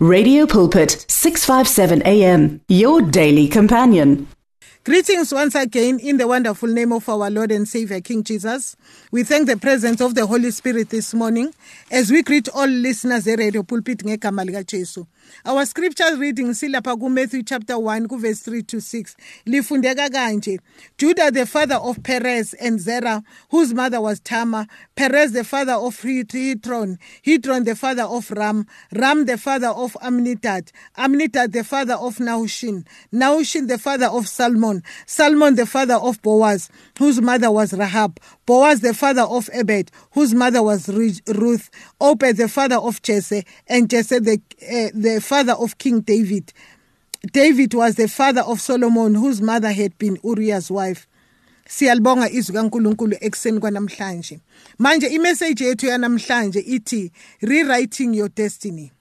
Radio Pulpit 657 AM your daily companion. Greetings once again in the wonderful name of our Lord and Savior King Jesus. We thank the presence of the Holy Spirit this morning as we greet all listeners at Radio Pulpit. Our scripture reading silapha kuMatthew chapter 1 verse 3 to 6. Lifundeka kanje. Judah the father of Perez and Zerah whose mother was Tamar, Perez the father of Hithron, Hithron the father of Ram, Ram the father of Amminadab, Amminadab the father of Nahushin, Nahushin the father of Salmon, Salmon the father of Boaz, whose mother was Rahab, Boaz the father of Ebed, whose mother was Ruth, Obed the father of Jesse, and Jesse the, uh, the father of King David. David was the father of Solomon, whose mother had been Uriah's wife. siyalibonga izwi kaNkuluNkulu ekseni kwanamhlanje manje imessage yethu yanamhlanje ithi rewriting your destiny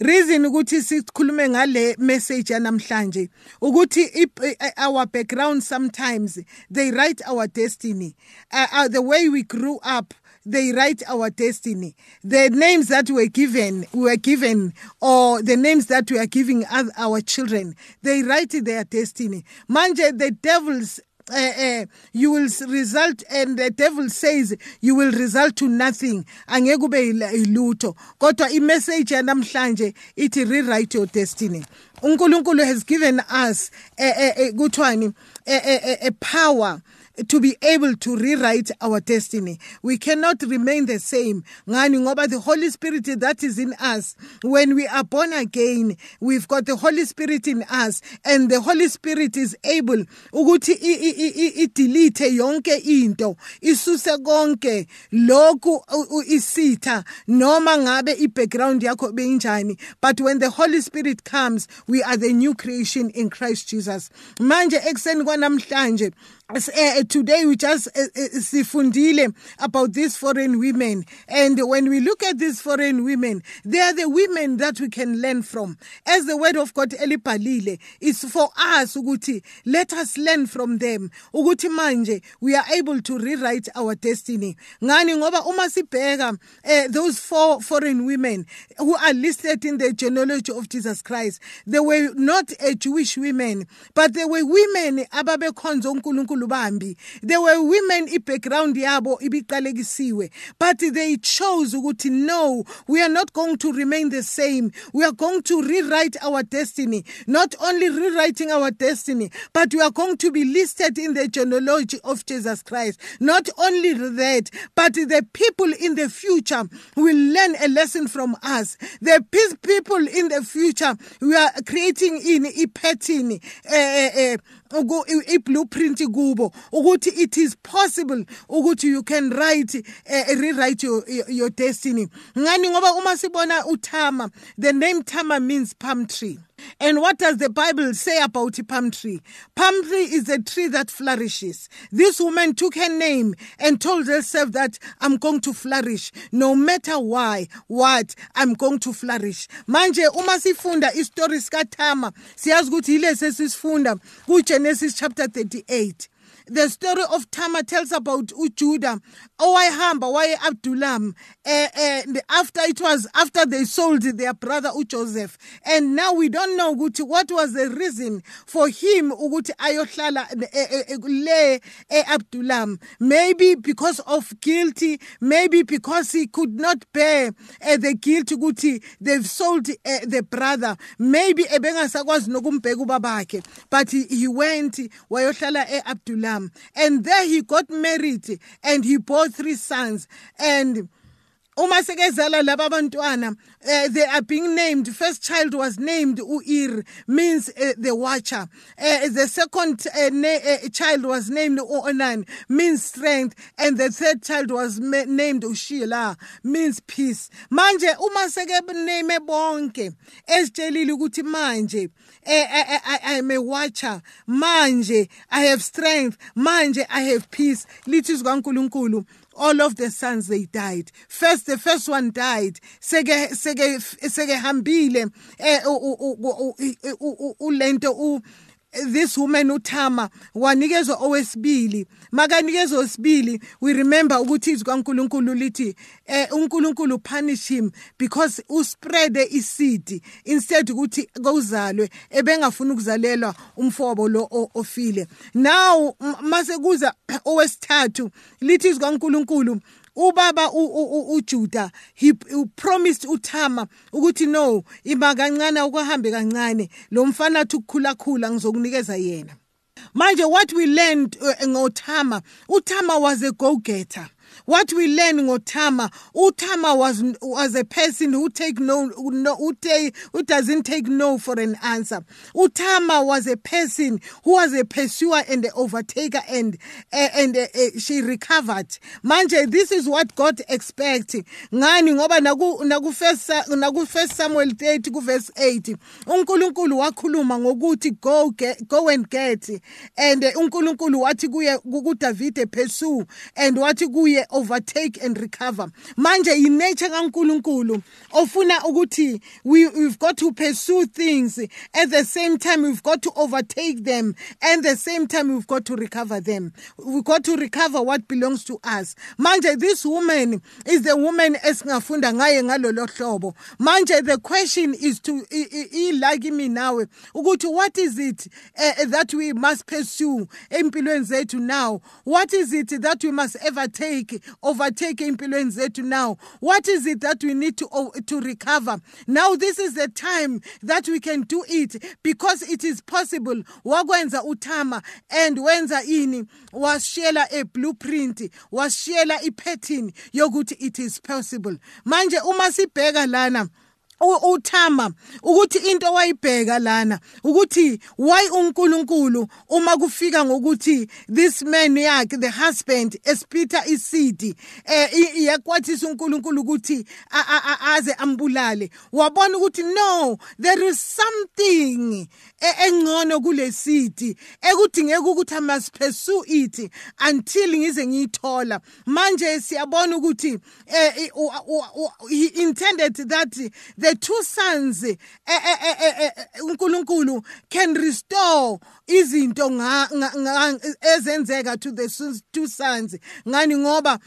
reason ukuthi sikhulume ngale message yanamhlanje ukuthi our background sometimes they write our destiny. Uh, uh, the way we grew up they write our destiny. The names that were given were given or the names that we are giving our children they write their destiny. Manje the devils uh, you will result and the devil says you will result to nothing. Angeke ube ilutho kodwa imessage yanamhlanje ithi rewrite your destiny. uNkulunkulu has given us eh, kuthiwani a power to be able to rewrite our destiny. We cannot remain the same. Ngani ngoba the Holy Spirit that is in us. When we are born again, we've got the Holy Spirit in us and the Holy Spirit is able ukuthi idelete yonke into, isuse konke lokhu isitha noma ngabe i-background yakho beyinjani. But when the Holy Spirit comes, we are the new creation in Christ Jesus. Manje ekseni kwanamhlanje Eh, eh, today we just uh, sifundile about these foreign women. And when we look at these foreign women they are the women that we can learn from. As the word of God elibhalile is for us ukuthi let us learn from them. Ukuthi manje we are able to rewrite our destiny. Ngani? Ngoba uma sibheka those four foreign women who are listed in the genealogy of Jesus Christ they were not a Jewish women but they were women ababekhonza uNkulunkulu there were women i-background yabo ibiqalekisiwe but they chose ukuthi no we are not going to remain the same. We are going to rewrite our destiny not only rewriting our destiny but we are going to be listed in the genealogy of Jesus Christ. Not only that but the people in the future will learn a lesson from us. The people in the future we are creating in a pattern uh, uh, i-blueprint kubo ukuthi it is possible ukuthi you can write uh, rewrite your, your destiny. Ngani? Ngoba uma sibona uthama the name tama means palm tree. And what does the Bible say about a palm tree? Palm tree is a tree that flourishes. This woman took her name and told herself that I'm going to flourish no matter why, what, I'm going to flourish. Manje uma sifunda istory sikaThama siyazi ukuthi ilesi sisifunda kuGenesis chapter 38 the story of Tama tells about uJudah owayehamba waye Abdullam eh, eh, after it was after they sold their brother uJoseph. And now we don't know what was the reason for him ukuthi ayohlala eh, le eAbdullam. Maybe because of guilty maybe because he could not bear the guilt ukuthi they've sold the brother. Maybe ebengasakwazi nokumbheka ubabakhe but he, he went wayohlala eAbdullam and there he got married and he bore three sons. And uma sekezala laba bantwana uh, they are being named. First child was named uir means uh, the watcher. Uh, the second uh, uh, child was named onan means strength. And the third child was named ushila means peace. Manje uma seke name bonke esitshelile ukuthi manje I am a watcher. Manje i have strength. Manje i have peace. Lithi zikaNkuluNkulu all of the sons they died first the first one died seke seke seke hambile ulento this woman uthama wanikezwa owesibili. Makanikezwa owesibili we remember ukuthi izwi kankulunkulu lithi eh, unkulunkulu punish him because uspreade isidi instead ukuthi kuzalwe ebengafuna ukuzalelwa umfobo lo ofile. Now mase kuza owesithathu lithi izwi kankulunkulu ubaba uJuda he promised uThama ukuthi no ima kancane ukuhambe kancane lo mfana athi ukukhula khula ngizokunikeza yena. Manje what we learned uh, ngoThama uThama was a go getter what we learn ngotama utama was was a person who take no, no who, take, who doesn't take no for an answer. utama was a person who was a pursuer and an overtaker and uh, and uh, she recovered. Manje this is what god expects. Ngani? Ngoba naku naku first naku first samuel 30 ku verse 8 uNkulunkulu wakhuluma ngokuthi go get, go and get. And uNkulunkulu wathi kuye ku David pursue. And wathi kuye overtake and recover. Manje inature kaNkuluNkulu ofuna ukuthi we we've got to pursue things. At the same time we've got to overtake them. And the same time we've got to recover them. We've got to recover what belongs to us. Manje this woman is the woman esingafunda ngaye ngalolo hlobo. Manje the question is to ilike me nawe ukuthi what is it uh, that we must pursue empilweni zethu now? What is it that we must ever take overtake empilweni zethu now. What is it that we need to oh, to recover? Now this is the time that we can do it because it is possible. Wakwenza uthama and wenza ini. Wasishela a blueprint. Wasishela i pattern yokuthi it is possible. Manje uma sibheka lana uthama ukuthi into wayibheka lana ukuthi why uNkulunkulu uma kufika ngokuthi this man yakhe the husband espita isidi eh yakwathisa uNkulunkulu ukuthi aze ambulale. Wabona ukuthi no there is something engcono kulesidi ekudingeka ukuthi must pursue it until ngize ngiyithola. Manje siyabona ukuthi he intended that the two sons uNkulunkulu can restore izinto ezenzeka to the two sons ngani? Ngoba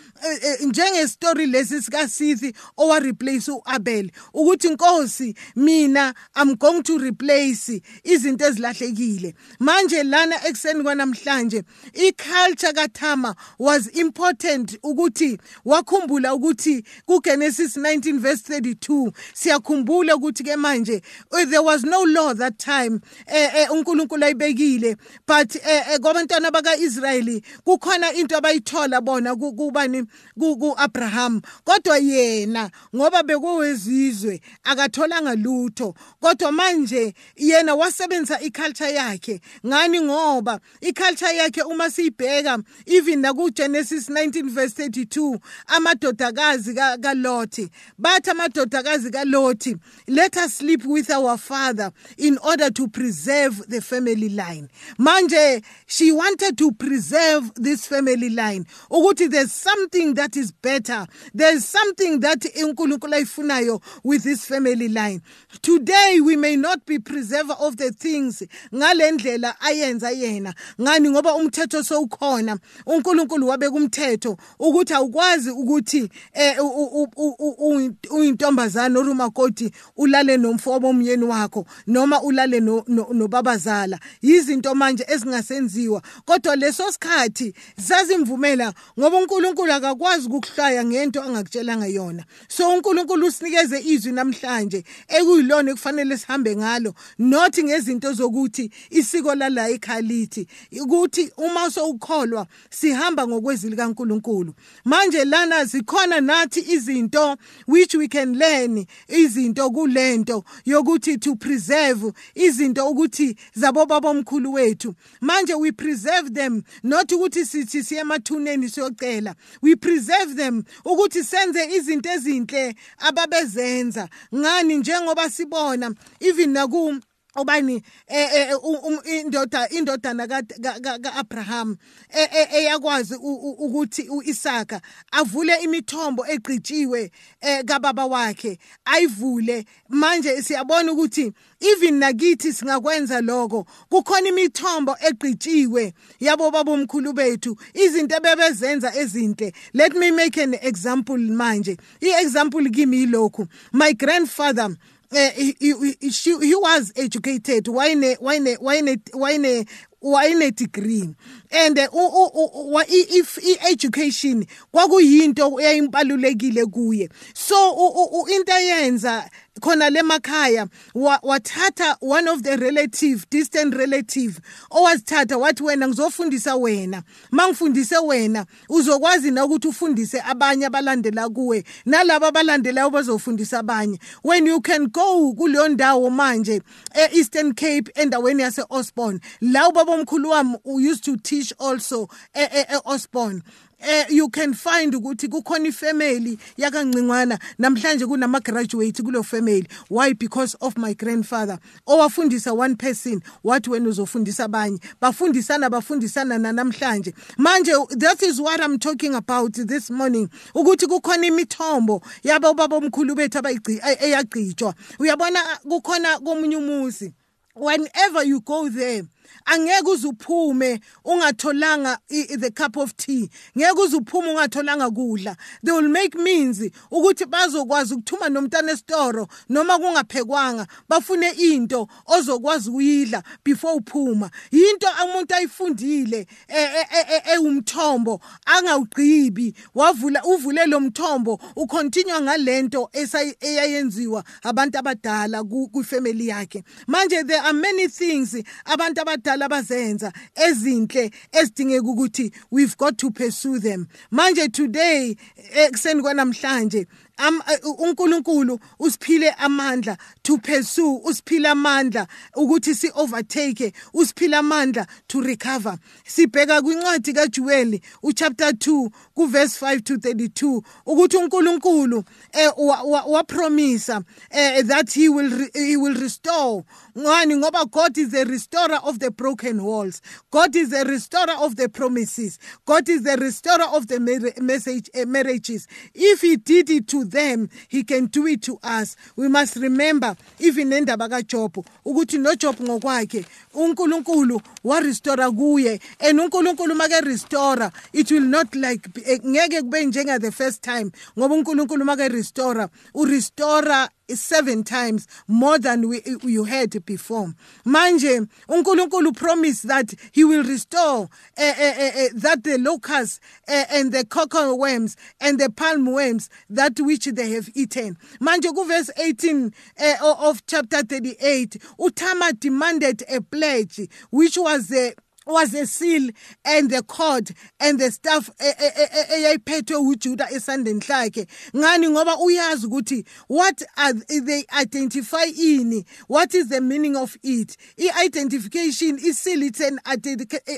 njenge story lesi sika Sithi owa replace uAbel ukuthi inkosi mina i'm going to replace izinto ezilahlekile. Manje lana ekseni kwanamhlanje iculture kaThama was important ukuthi wakhumbula ukuthi kuGenesis 19 verse 32 siyakhumbula ukuthi ke manje there was no law that time eh uNkulunkulu ayibekile. But eh kwabantwana bakaIsrayeli kukhona into abayithola bona kubani kuAbraham. Kodwa yena ngoba bekuwezizwe akatholanga lutho. Kodwa manje yena wasebenzisa iculture yakhe. Ngani? Ngoba iculture yakhe uma siyibheka even naku Genesis 19 verse 32 amadodakazi kaLothi bathi amadodakazi kaLothi let us sleep with our father in order to preserve the family line. Manje she wanted to preserve this family line. Ukuthi there's something that is better. There's something that uNkulunkulu ayifunayo with this family line. Today we may not be preserver of the things ngalendlela ayenza yena. Ngani? Ngoba umthetho sowukhona. uNkulunkulu wabeka umthetho ukuthi awukwazi ukuthi uyintombazana orumakoti ulale nomfobo omyeni wakho noma ulale nobabazala. Izinto manje ezingasenziwa. Kodwa leso sikhathi zazimvumela ngoba uNkulunkulu akakwazi ukukuhlaya ngento angakutshelanga yona. So uNkulunkulu usinikeze izwi namhlanje ekuyilona ekufanele sihambe ngalo not ngezinto zokuthi isiko lala ekhalithi. Ukuthi uma sowukholwa sihamba ngokwezwi likaNkulunkulu. Manje lana zikhona nathi izinto which we can learn izinto kulento yokuthi to preserve izinto ukuthi zabo babomkhulu wethu. Manje we preserve them not ukuthi sithi siye emathuneni siyocela. We preserve them ukuthi senze izinto ezinhle ababezenza. Ngani njengoba sibona even naku obani eh, eh, um, indoda indodana kaAbraham eh, eyakwazi ukuthi uIsaka avule imithombo egqitshiwe kababa wakhe ayivule. Manje siyabona ukuthi even nakithi singakwenza lokho kukhona imithombo egqitshiwe. Yabo babomkhulu bethu izinto bebezenza ezinhle. Let me make an example manje. I-example kimi yilokhu. My grandfather uh, he, he, she, he was educated wayne wayne wayne wayne wayne degree? And uh, if i-education kwakuyinto eyayimbalulekile kuye. So into eyenza khona lemakhaya wathatha one of the relative distant relative owazithatha wathi wena ngizofundisa wena. Mangifundise wena uzokwazi na ukuthi ufundise abanye abalandela kuwe? Nalabo abalandelayo bazofundisa abanye. When you can go kuleyo ndawo manje e-eastern cape endaweni yase-osborn la ubabomkhulu wami used to teach also e-osborn eh you can find ukuthi kukhona ifamily yakangcingwana namhlanje kunama graduate kulo family. Why? Because of my grandfather. Owafundisa one person wathi wena uzofundisa abanye? Bafundisana bafundisana namhlanje manje that is what i'm talking about this morning. Ukuthi kukhona imithombo yabo baba omkhulu bethu eyagcitshwa. Uyabona kukhona komunye umuzi. Whenever you go there angeke uzuphume ungatholanga the cup of tea. Ngeke uzuphume ungatholanga kudla. They will make means ukuthi bazokwazi ukuthuma nomntana esitoro noma kungaphekwanga bafune into ozokwazi ukuyidla before uphuma. Into umuntu ayifundile ewumthombo angawugqibi. Wavula uvule lo mthombo ucontinue ngalento eyayenziwa abantu abadala kwifamily yakhe. Manje there are many things abantu abadala abazenza ezinhle ezidingeka ukuthi we've got to pursue them manje today ekuseni kwanamhlanje uNkulunkulu usiphile amandla to pursue usiphile amandla ukuthi si overtake usiphile amandla to recover sibheka kwincwadi kaJuel uchapter 2 kuverse 5 to 32 ukuthi uNkulunkulu wa promise that he will he will restore ngani? Ngoba God is the restorer of the broken walls. God is the restorer of the promises. God is the restorer of the message marriages. If he did it to them he can do it to us. We must remember even nendaba kaJob ukuthi noJob ngokwakhe uNkulunkulu wa restore kuye. And uNkulunkulu make restore it will not like ngeke kube njenga the first time ngoba uNkulunkulu make restore u restore seven times more than we, you had before. Manje uNkulunkulu promised that he will restore uh, uh, uh, that the locusts and the cocoa worms and the palm worms that which they have eaten. Manje verse 18 of chapter 38 uTama demanded a pledge which was the was a seal and the cord and the staff eyayiphethwe uJuda esandeni lakhe ngani? Ngoba uyazi ukuthi what are they identify ini? What is the meaning of it? I-identification i-seal it's an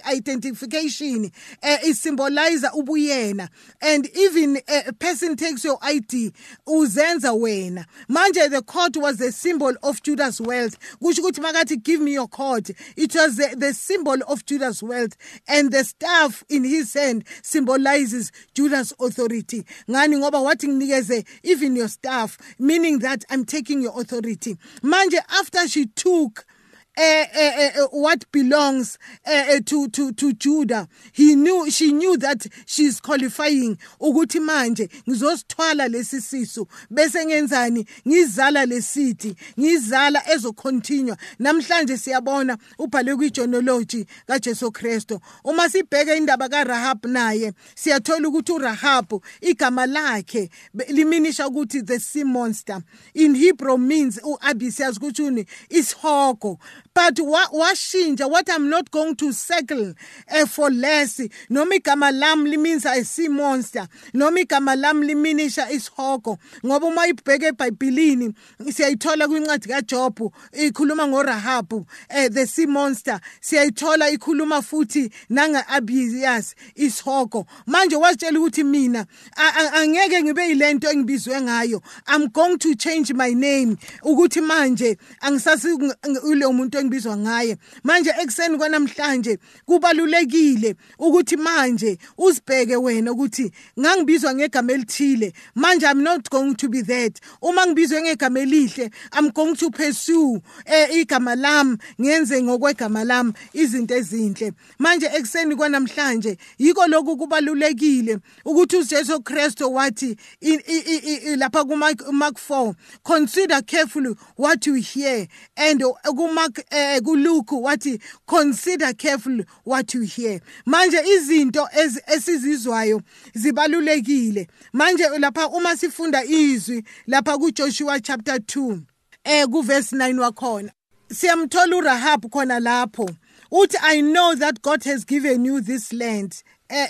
identification uh, it symbolize ubuyena. And even a person takes your ID uzenza wena. Manje the cord was the symbol of Judah's wealth. Kusho ukuthi makathi give me your cord. It was the, the symbol of Judah Judah's wealth, and the staff in his hand symbolizes Judah's authority. Ngani ngoba even your staff, meaning that I'm taking your authority. Manje after she took what belongs to to to Judah. He knew she knew that she's qualifying ukuthi manje ngizosithwala lesi sisu bese ngenzani? Ngizala lesithi ngizala ezocontinue namhlanje siyabona ubhalwe kwijonology kaJesu Kristo uma sibheke indaba kaRahab naye siyathola ukuthi uRahab igama lakhe liminisha ukuthi the sea monster. In Hebrew means uAbisiyazi ukuthi isihogo. But washintsha what i'm not going to settle uh, for less. Noma igama lami means i see monster. Noma igama lami liminisha isihogo. Ngoba uma ibheke ebhayibhilini siyayithola kwincwadi kaJob ikhuluma ngoRahab uh, the sea monster. Siyayithola ikhuluma futhi nanga Abiyas isihogo. Manje wasitshela ukuthi mina angeke ngibe yilento engibizwe ngayo. I'm going to change my name. Ukuthi manje angisasi ule umuntu umuntu engibizwa ngaye manje ekuseni kwanamhlanje kubalulekile ukuthi manje uzibheke wena ukuthi ngangibizwa ngegama elithile manje i'm not going to be that uma ngibizwe ngegama elihle i'm going to pursue eh, igama lami ngenze ngokwegama lami izinto ezinhle manje ekuseni kwanamhlanje yiko lokhu kubalulekile ukuthi uJesu Kristu wathi lapha ku Mark 4 consider carefully what you hear and ku Mark eh, ku Luke wathi consider carefully what you hear. Manje izinto esizizwayo zibalulekile. Manje lapha uma sifunda izwi lapha kuJoshua chapter 2 eh ku verse 9 wakhona. Siyamthola uRahab khona lapho. Uthi i know that god has given you this land.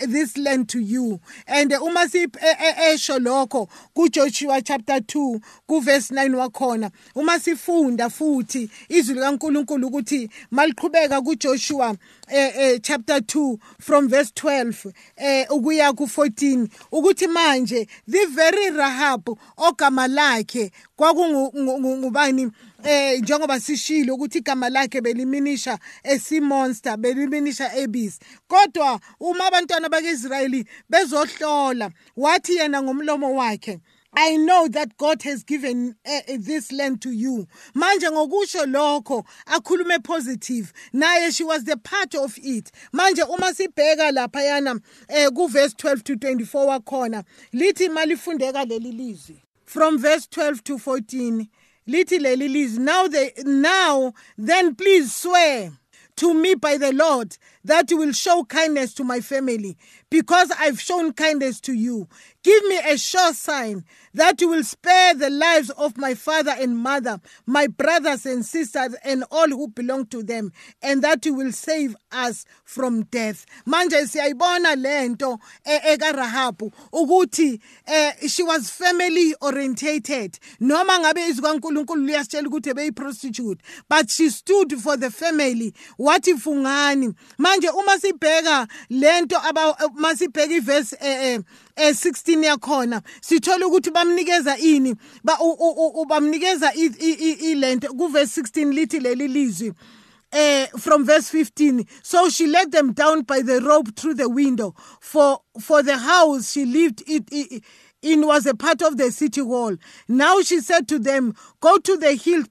This land to you. And uma esho lokho kuJoshua chapter 2 ku verse 9 wakhona. Uma sifunda futhi izwi likaNkuluNkulu ukuthi maliqhubeka kuJoshua eh, eh, chapter 2 from verse 12 eh ukuya ku 14 ukuthi manje the very Rahab ogama lakhe kwakungubani eh njengoba sishilo ukuthi igama lakhe beliminisha esimonster beliminisha ebis kodwa uma abantwana bakaIsrayeli bezohlola wathi yena ngomlomo wakhe I know that God has given uh, this land to you. Manje ngokusho lokho akhulume positive. Naye she was the part of it. Manje uma sibheka lapha yana eh ku verse 12 to 24 wakhona lithi malifundeka leli lizwi. From verse 12 to 14 lithi leli lizwi now they now then please swear to me by the Lord that you will show kindness to my family because I've shown kindness to you. Give me a sure sign that you will spare the lives of my father and mother, my brothers and sisters, and all who belong to them, and that you will save us from death. Manje siyayibona lento eka Rahabu ukuthi she was family orientated. Noma ngabe izwi kaNkuluNkulu liyasitshela ukuthi beyi prostitute, but she stood for the family. Wathi fungani. Manje uma sibheka lento aba masibheka iverse eh eh 16 yakhona sithola ukuthi bamnikeza ini ba bamnikeza ilento ku verse 16 lithi leli lizwi uh, from verse 15 so she let them down by the rope through the window. For for the house she lived it, it in was a part of the city wall. Now she said to them, Go to the hill,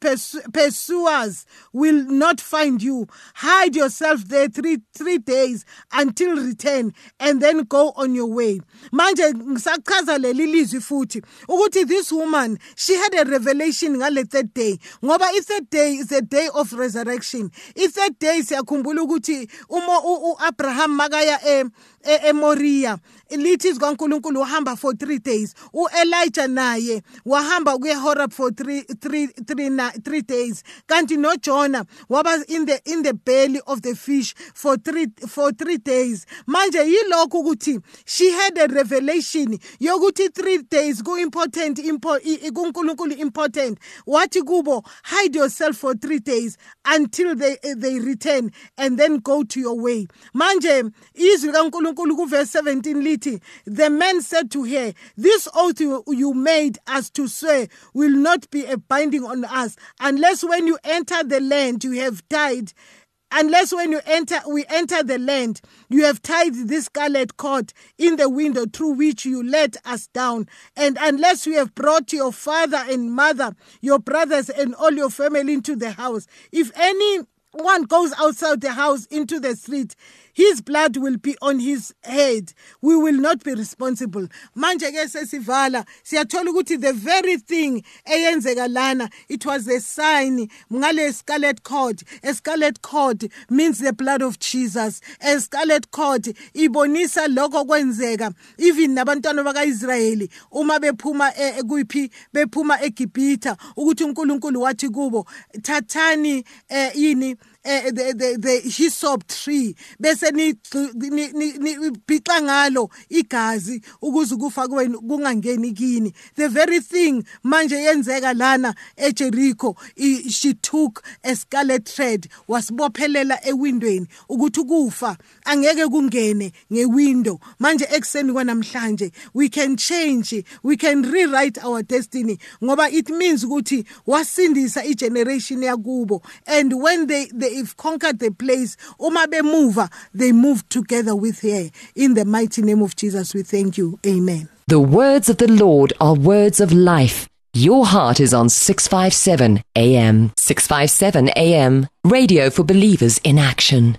pursuers will not find you. Hide yourself there three, three days until return, and then go on your way. Manje ngisachaza leli lizwi futhi ukuthi this woman she had a revelation ngale third day ngoba i third day is a day of resurrection. I third day siyakhumbula ukuthi uma uAbraham makaya eh, eMoriya lithi zikaNkuluNkulu wahamba for 3 days. uElijah naye wahamba kuye Horeb for 3 3 3 3 days. Kanti noJona waba in the in the belly of the fish for 3 for 3 days. Manje yilokho ukuthi she had a revelation yokuthi 3 days ku important kuNkulunkulu important. Wathi kubo hide yourself for 3 days until they they return and then go to your way. Manje izwi kaNkulunkulu ku verse 17 lithi the man said to her this oath you, you made us to swear will not be a binding on us unless when you enter the land you have died unless when you enter we enter the land you have tied this scarlet cord in the window through which you let us down. And unless you have brought your father and mother your brothers and all your family into the house if any one goes outside the house into the street his blood will be on his head. We will not be responsible. Manje ke sesivala siyathola ukuthi the very thing eyenzeka lana it was a sign ngale scarlet cord. A scarlet cord means the blood of Jesus. A scarlet cord ibonisa lokho kwenzeka even nabantwana bakaIsrayeli uma bephuma kuyiphi bephuma eGibhitha ukuthi uNkulunkulu wathi kubo thathani yini eh, the, the, the hyssop tree bese nibhixa ngalo igazi ukuze ukufa kwenu kungangeni kini. The very thing manje yenzeka lana eJericho she took a scarlet thread wasibophelela ewindweni ukuthi ukufa angeke kungene ngewindow manje ekseni kwanamhlanje we can change we can rewrite our destiny ngoba it means ukuthi wasindisa igeneration yakubo. And when they they've conquered the place. Uma they move together with her. In the mighty name of Jesus we thank you. Amen. The words of the Lord are words of life. Your heart is on 657 AM 657 AM radio for believers in action